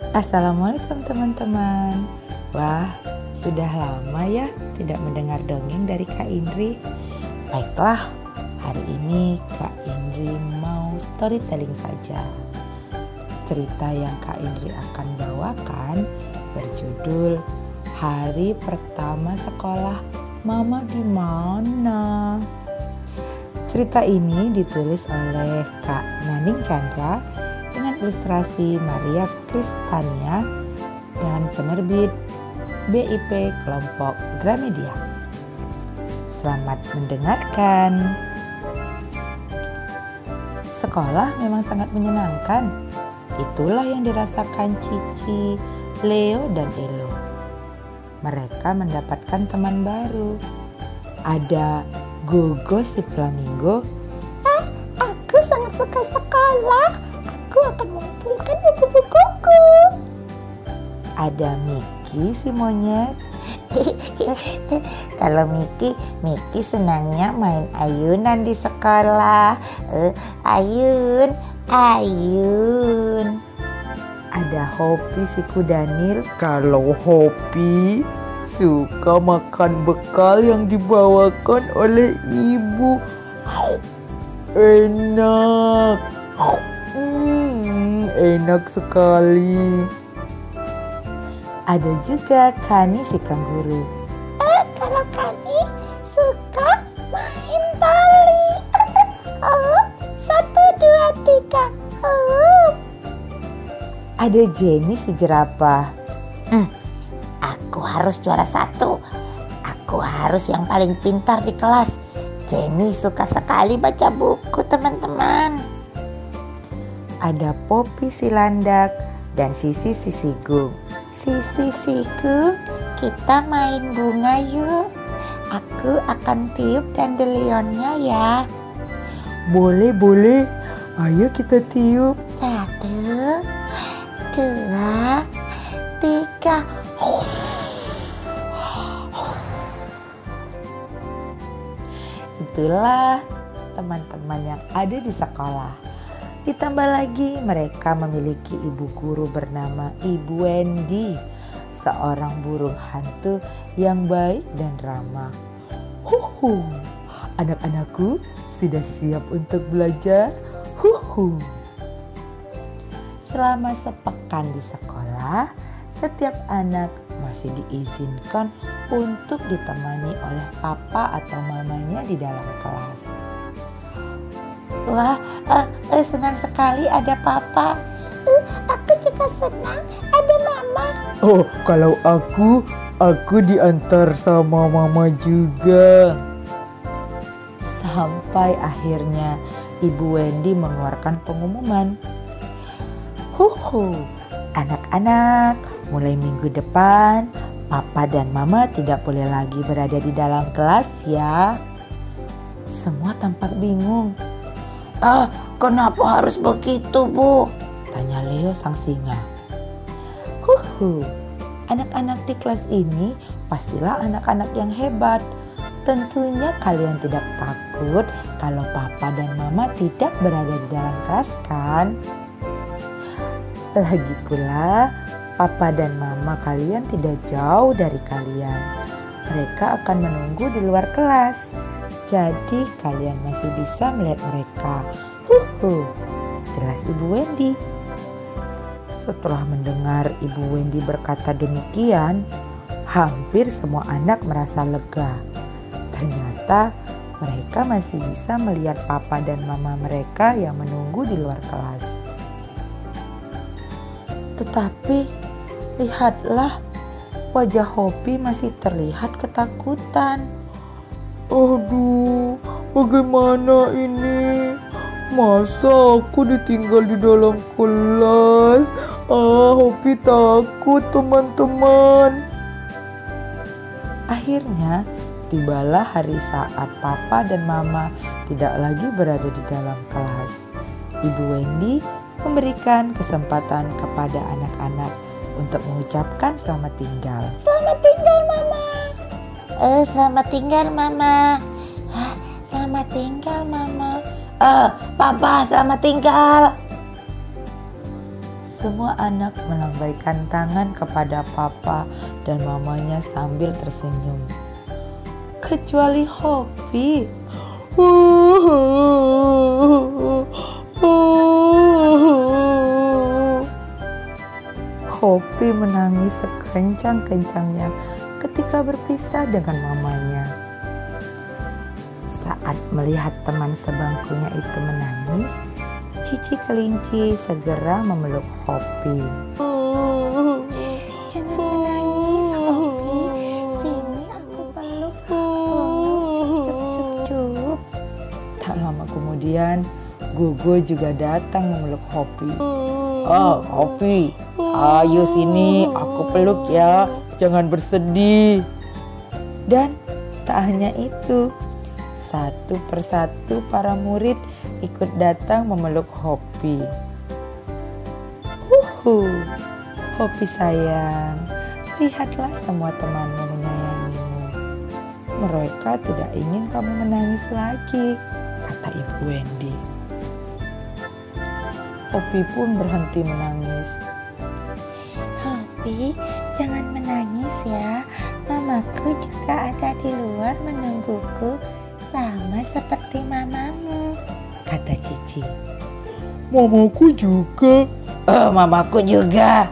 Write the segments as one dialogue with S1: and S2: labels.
S1: Assalamualaikum teman-teman. Wah, sudah lama ya tidak mendengar dongeng dari Kak Indri. Baiklah, hari ini Kak Indri mau storytelling saja. Cerita yang Kak Indri akan bawakan berjudul Hari Pertama Sekolah Mama di Mana. Cerita ini ditulis oleh Kak Naning Chandra ilustrasi Maria Kristania dan penerbit BIP kelompok Gramedia. Selamat mendengarkan. Sekolah memang sangat menyenangkan. Itulah yang dirasakan Cici, Leo, dan Elo. Mereka mendapatkan teman baru. Ada Gogo si Flamingo.
S2: Ah, aku sangat suka sekolah. Akan mengumpulkan buku-bukuku.
S1: Ada Miki si monyet.
S3: Kalau Miki, Miki senangnya main ayunan di sekolah. Uh, ayun, ayun.
S1: Ada Hopi si kudanil.
S4: Kalau Hopi suka makan bekal yang dibawakan oleh ibu. Enak. Enak sekali.
S1: Ada juga Kani si kanguru.
S2: Eh, kalau kami suka main tali. oh, satu, dua, tiga. Oh.
S1: Ada Jenny si jerapah.
S3: Hmm, aku harus juara satu. Aku harus yang paling pintar di kelas. Jenny suka sekali baca buku teman-teman.
S1: Ada Poppy si landak dan Sisi si sigung.
S3: Sisi siku, kita main bunga yuk. Aku akan tiup dandelionnya ya.
S4: Boleh, boleh. Ayo kita tiup.
S3: Satu, dua, tiga.
S1: Itulah teman-teman yang ada di sekolah. Ditambah lagi mereka memiliki ibu guru bernama Ibu Wendy, seorang burung hantu yang baik dan ramah. Huhu, anak-anakku sudah siap untuk belajar? Huhu. Selama sepekan di sekolah, setiap anak masih diizinkan untuk ditemani oleh papa atau mamanya di dalam kelas.
S3: Wah, uh, uh, senang sekali ada papa.
S2: Uh, aku juga senang ada mama.
S4: Oh, kalau aku, aku diantar sama mama juga.
S1: Sampai akhirnya Ibu Wendy mengeluarkan pengumuman. Huhu, anak-anak, mulai minggu depan Papa dan Mama tidak boleh lagi berada di dalam kelas ya. Semua tampak bingung.
S3: Ah, kenapa harus begitu, Bu?
S1: Tanya Leo sang singa. Huhu, anak-anak di kelas ini pastilah anak-anak yang hebat. Tentunya kalian tidak takut kalau papa dan mama tidak berada di dalam kelas kan? Lagi pula, papa dan mama kalian tidak jauh dari kalian. Mereka akan menunggu di luar kelas. Jadi kalian masih bisa melihat mereka. Huhu, jelas Ibu Wendy. Setelah mendengar Ibu Wendy berkata demikian, hampir semua anak merasa lega. Ternyata mereka masih bisa melihat papa dan mama mereka yang menunggu di luar kelas. Tetapi lihatlah, wajah Hopi masih terlihat ketakutan.
S4: Aduh, bagaimana ini? Masa aku ditinggal di dalam kelas? Ah, Hopi takut teman-teman.
S1: Akhirnya, tibalah hari saat papa dan mama tidak lagi berada di dalam kelas. Ibu Wendy memberikan kesempatan kepada anak-anak untuk mengucapkan selamat tinggal.
S2: Selamat tinggal, Mama.
S3: Eh, selamat tinggal, Mama. Hah, selamat tinggal, Mama. Eh, Papa, selamat tinggal.
S1: Semua anak melambaikan tangan kepada papa dan mamanya sambil tersenyum. Kecuali Hopi. Hopi menangis sekencang-kencangnya ketika berpisah dengan mamanya. Saat melihat teman sebangkunya itu menangis, Cici kelinci segera memeluk Hopi.
S2: Jangan menangis, Hopi. Sini aku peluk. Oh, cup, cup, cup, cup.
S1: Tak lama kemudian, Gogo juga datang memeluk Hopi. Oh, Hopi, ayo sini, aku peluk ya. Jangan bersedih. Dan tak hanya itu, satu persatu para murid ikut datang memeluk Hopi. Uhu, Hopi sayang, lihatlah semua temanmu menyayangimu. Mereka tidak ingin kamu menangis lagi, kata Ibu Wendy. Hopi pun berhenti menangis.
S2: Jangan menangis ya. Mamaku juga ada di luar menungguku sama seperti mamamu.
S1: Kata Cici.
S4: Mamaku juga.
S1: Oh, mamaku juga.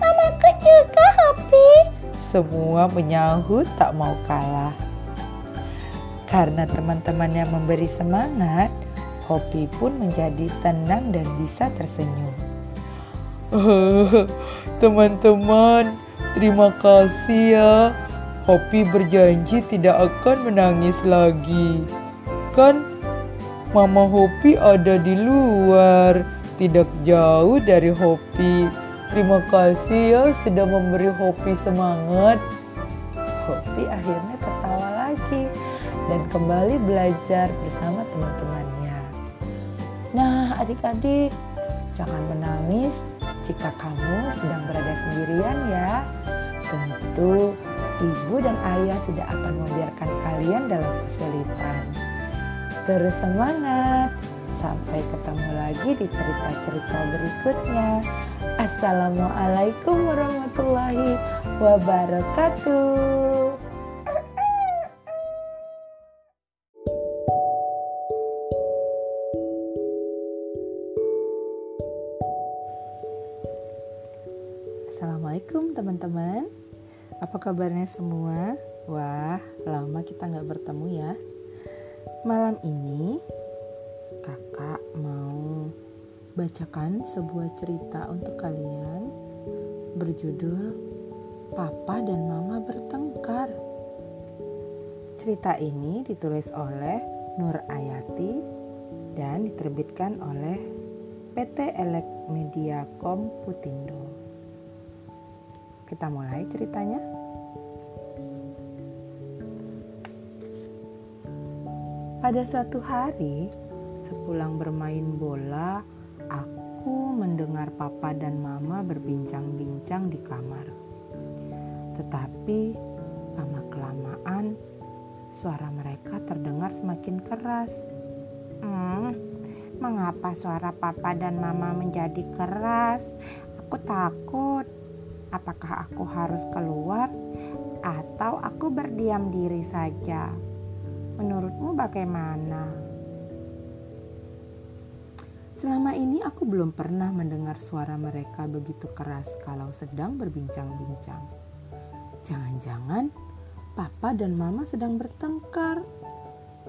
S2: Mamaku juga, Hopi.
S1: Semua menyahut tak mau kalah. Karena teman-temannya memberi semangat, Hopi pun menjadi tenang dan bisa tersenyum.
S4: Teman-teman, terima kasih ya. Hopi berjanji tidak akan menangis lagi. Kan Mama Hopi ada di luar, tidak jauh dari Hopi. Terima kasih ya sudah memberi Hopi semangat.
S1: Hopi akhirnya tertawa lagi dan kembali belajar bersama teman-temannya. Nah, adik-adik, jangan menangis jika kamu sedang berada sendirian ya. Tentu ibu dan ayah tidak akan membiarkan kalian dalam kesulitan. Terus semangat. Sampai ketemu lagi di cerita-cerita berikutnya. Assalamualaikum warahmatullahi wabarakatuh. Teman-teman. Apa kabarnya semua? Wah, lama kita nggak bertemu ya. Malam ini kakak mau bacakan sebuah cerita untuk kalian berjudul Papa dan Mama Bertengkar. Cerita ini ditulis oleh Nur Ayati dan diterbitkan oleh PT Elek Media Komputindo. Kita mulai ceritanya. Pada suatu hari, sepulang bermain bola, aku mendengar papa dan mama berbincang-bincang di kamar. Tetapi lama-kelamaan suara mereka terdengar semakin keras.
S2: Hmm, mengapa suara papa dan mama menjadi keras? Aku takut. Apakah aku harus keluar atau aku berdiam diri saja? Menurutmu bagaimana?
S1: Selama ini aku belum pernah mendengar suara mereka begitu keras kalau sedang berbincang-bincang. Jangan-jangan papa dan mama sedang bertengkar.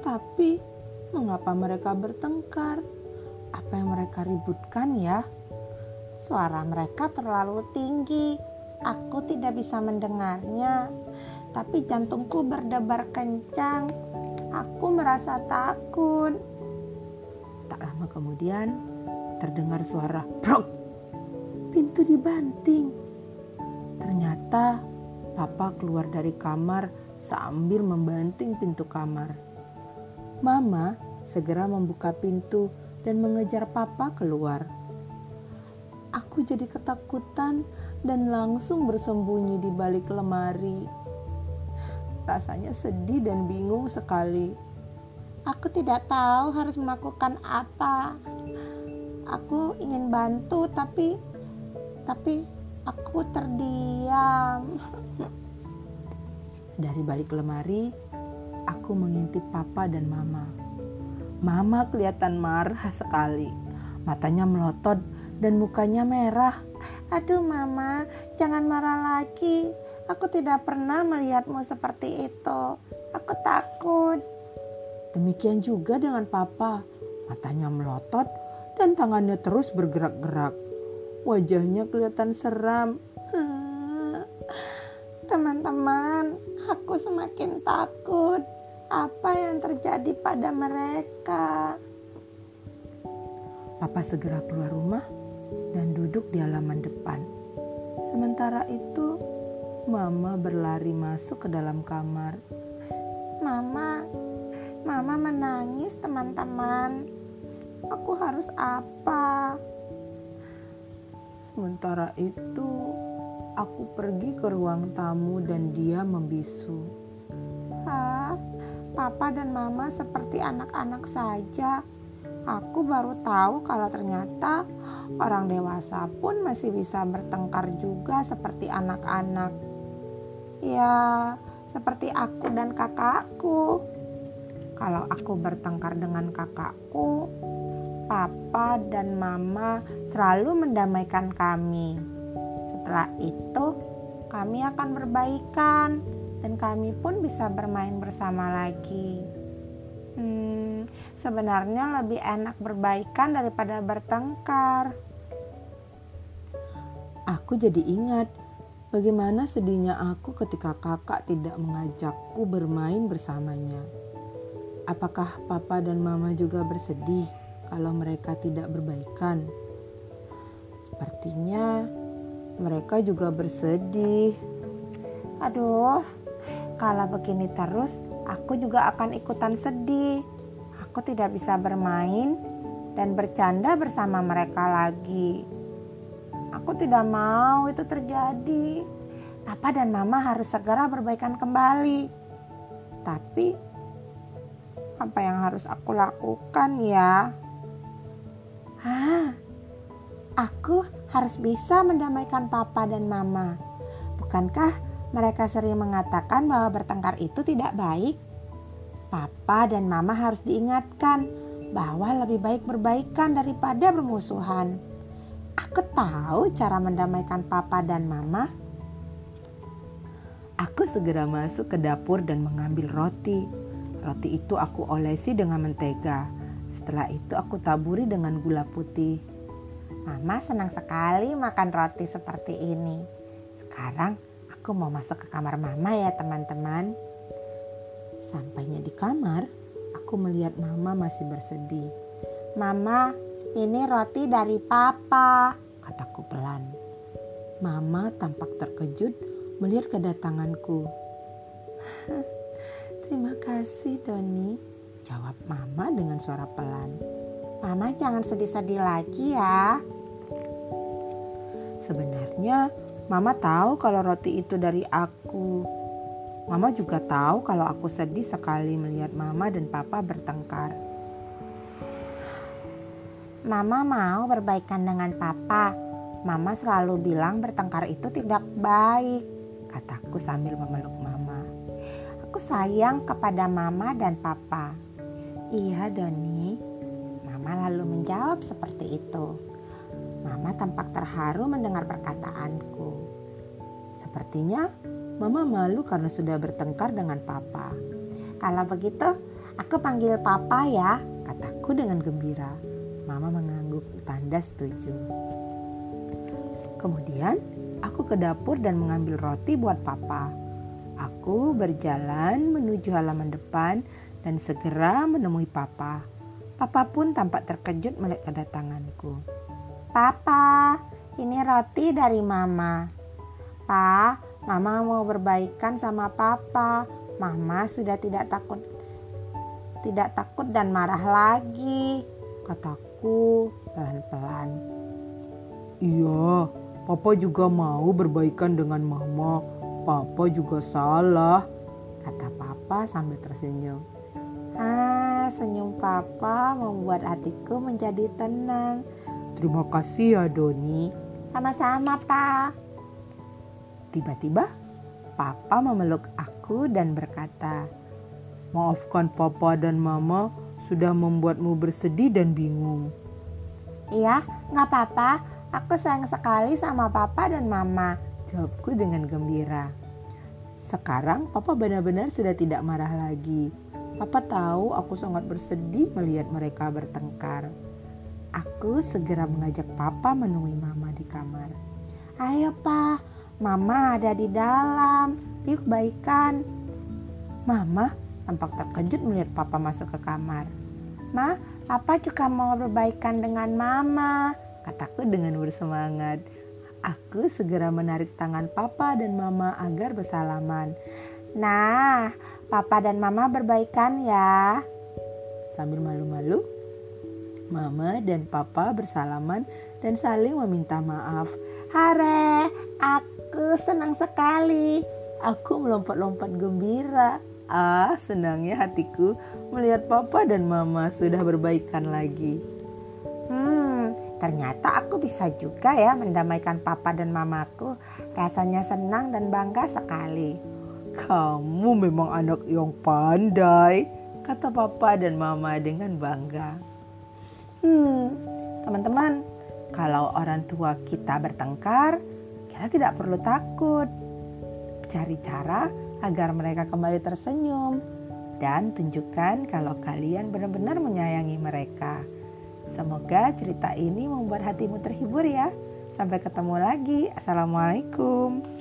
S1: Tapi mengapa mereka bertengkar? Apa yang mereka ributkan ya?
S2: Suara mereka terlalu tinggi. Aku tidak bisa mendengarnya, tapi jantungku berdebar kencang. Aku merasa takut.
S1: Tak lama kemudian terdengar suara brok. Pintu dibanting. Ternyata papa keluar dari kamar sambil membanting pintu kamar. Mama segera membuka pintu dan mengejar papa keluar. Aku jadi ketakutan dan langsung bersembunyi di balik lemari. Rasanya sedih dan bingung sekali.
S2: Aku tidak tahu harus melakukan apa. Aku ingin bantu, tapi tapi aku terdiam.
S1: Dari balik lemari, aku mengintip papa dan mama. Mama kelihatan marah sekali. Matanya melotot dan mukanya merah.
S2: Aduh mama, jangan marah lagi. Aku tidak pernah melihatmu seperti itu. Aku takut.
S1: Demikian juga dengan papa. Matanya melotot dan tangannya terus bergerak-gerak. Wajahnya kelihatan seram.
S2: Teman-teman, aku semakin takut. Apa yang terjadi pada mereka?
S1: Papa segera keluar rumah dan duduk di halaman depan. Sementara itu, Mama berlari masuk ke dalam kamar.
S2: Mama, Mama menangis teman-teman. Aku harus apa?
S1: Sementara itu, aku pergi ke ruang tamu dan dia membisu.
S2: Hah, Papa dan Mama seperti anak-anak saja. Aku baru tahu kalau ternyata orang dewasa pun masih bisa bertengkar juga seperti anak-anak. Ya, seperti aku dan kakakku. Kalau aku bertengkar dengan kakakku, papa dan mama selalu mendamaikan kami. Setelah itu, kami akan berbaikan dan kami pun bisa bermain bersama lagi. Hmm, sebenarnya lebih enak berbaikan daripada bertengkar.
S1: Aku jadi ingat bagaimana sedihnya aku ketika kakak tidak mengajakku bermain bersamanya. Apakah papa dan mama juga bersedih kalau mereka tidak berbaikan? Sepertinya mereka juga bersedih.
S2: Aduh, kalau begini terus, aku juga akan ikutan sedih. Aku tidak bisa bermain dan bercanda bersama mereka lagi. Aku tidak mau itu terjadi. Papa dan Mama harus segera berbaikan kembali. Tapi apa yang harus aku lakukan ya? Ah, aku harus bisa mendamaikan papa dan mama. Bukankah mereka sering mengatakan bahwa bertengkar itu tidak baik? Papa dan mama harus diingatkan bahwa lebih baik berbaikan daripada bermusuhan. Aku tahu cara mendamaikan papa dan mama.
S1: Aku segera masuk ke dapur dan mengambil roti. Roti itu aku olesi dengan mentega. Setelah itu aku taburi dengan gula putih.
S2: Mama senang sekali makan roti seperti ini. Sekarang aku mau masuk ke kamar mama ya teman-teman.
S1: Sampainya di kamar, aku melihat mama masih bersedih.
S2: Mama, ini roti dari papa,
S1: kataku pelan. Mama tampak terkejut melihat kedatanganku.
S2: Terima kasih Doni,
S1: jawab mama dengan suara pelan.
S2: Mama jangan sedih-sedih lagi ya.
S1: Sebenarnya mama tahu kalau roti itu dari aku. Mama juga tahu kalau aku sedih sekali melihat mama dan papa bertengkar.
S2: Mama mau berbaikan dengan papa. Mama selalu bilang bertengkar itu tidak baik, kataku sambil memeluk mama. Aku sayang kepada mama dan papa. Iya Doni, mama lalu menjawab seperti itu. Mama tampak terharu mendengar perkataanku.
S1: Sepertinya mama malu karena sudah bertengkar dengan papa.
S2: Kalau begitu, aku panggil papa ya,
S1: kataku dengan gembira. Mama mengangguk tanda setuju. Kemudian aku ke dapur dan mengambil roti buat papa. Aku berjalan menuju halaman depan dan segera menemui papa. Papa pun tampak terkejut melihat kedatanganku.
S2: Papa, ini roti dari mama. Pa, mama mau berbaikan sama papa. Mama sudah tidak takut tidak takut dan marah lagi, kataku pelan-pelan.
S4: Iya, papa juga mau berbaikan dengan mama. Papa juga salah,
S1: kata papa sambil tersenyum.
S2: Ah, senyum papa membuat hatiku menjadi tenang.
S4: Terima kasih ya Doni,
S1: Sama-sama, Pak. Tiba-tiba, Papa memeluk aku dan berkata,
S5: Maafkan papa dan mama sudah membuatmu bersedih dan bingung.
S1: Iya, nggak apa-apa. Aku sayang sekali sama papa dan mama. Jawabku dengan gembira.
S5: Sekarang papa benar-benar sudah tidak marah lagi. Papa tahu aku sangat bersedih melihat mereka bertengkar.
S1: Aku segera mengajak papa menemui mama di kamar. Ayo pak, mama ada di dalam. Yuk baikan. Mama tampak terkejut melihat papa masuk ke kamar. Ma, papa juga mau berbaikan dengan mama, kataku dengan bersemangat. Aku segera menarik tangan papa dan mama agar bersalaman. Nah, papa dan mama berbaikan ya.
S5: Sambil malu-malu, mama dan papa bersalaman dan saling meminta maaf.
S1: Hare, aku senang sekali.
S5: Aku melompat-lompat gembira. Ah, senangnya hatiku melihat papa dan mama sudah berbaikan lagi.
S1: Hmm, ternyata aku bisa juga ya mendamaikan papa dan mamaku. Rasanya senang dan bangga sekali.
S5: Kamu memang anak yang pandai, kata papa dan mama dengan bangga.
S1: Hmm, teman-teman, kalau orang tua kita bertengkar, kita tidak perlu takut. Cari cara agar mereka kembali tersenyum dan tunjukkan kalau kalian benar-benar menyayangi mereka. Semoga cerita ini membuat hatimu terhibur ya. Sampai ketemu lagi. Assalamualaikum.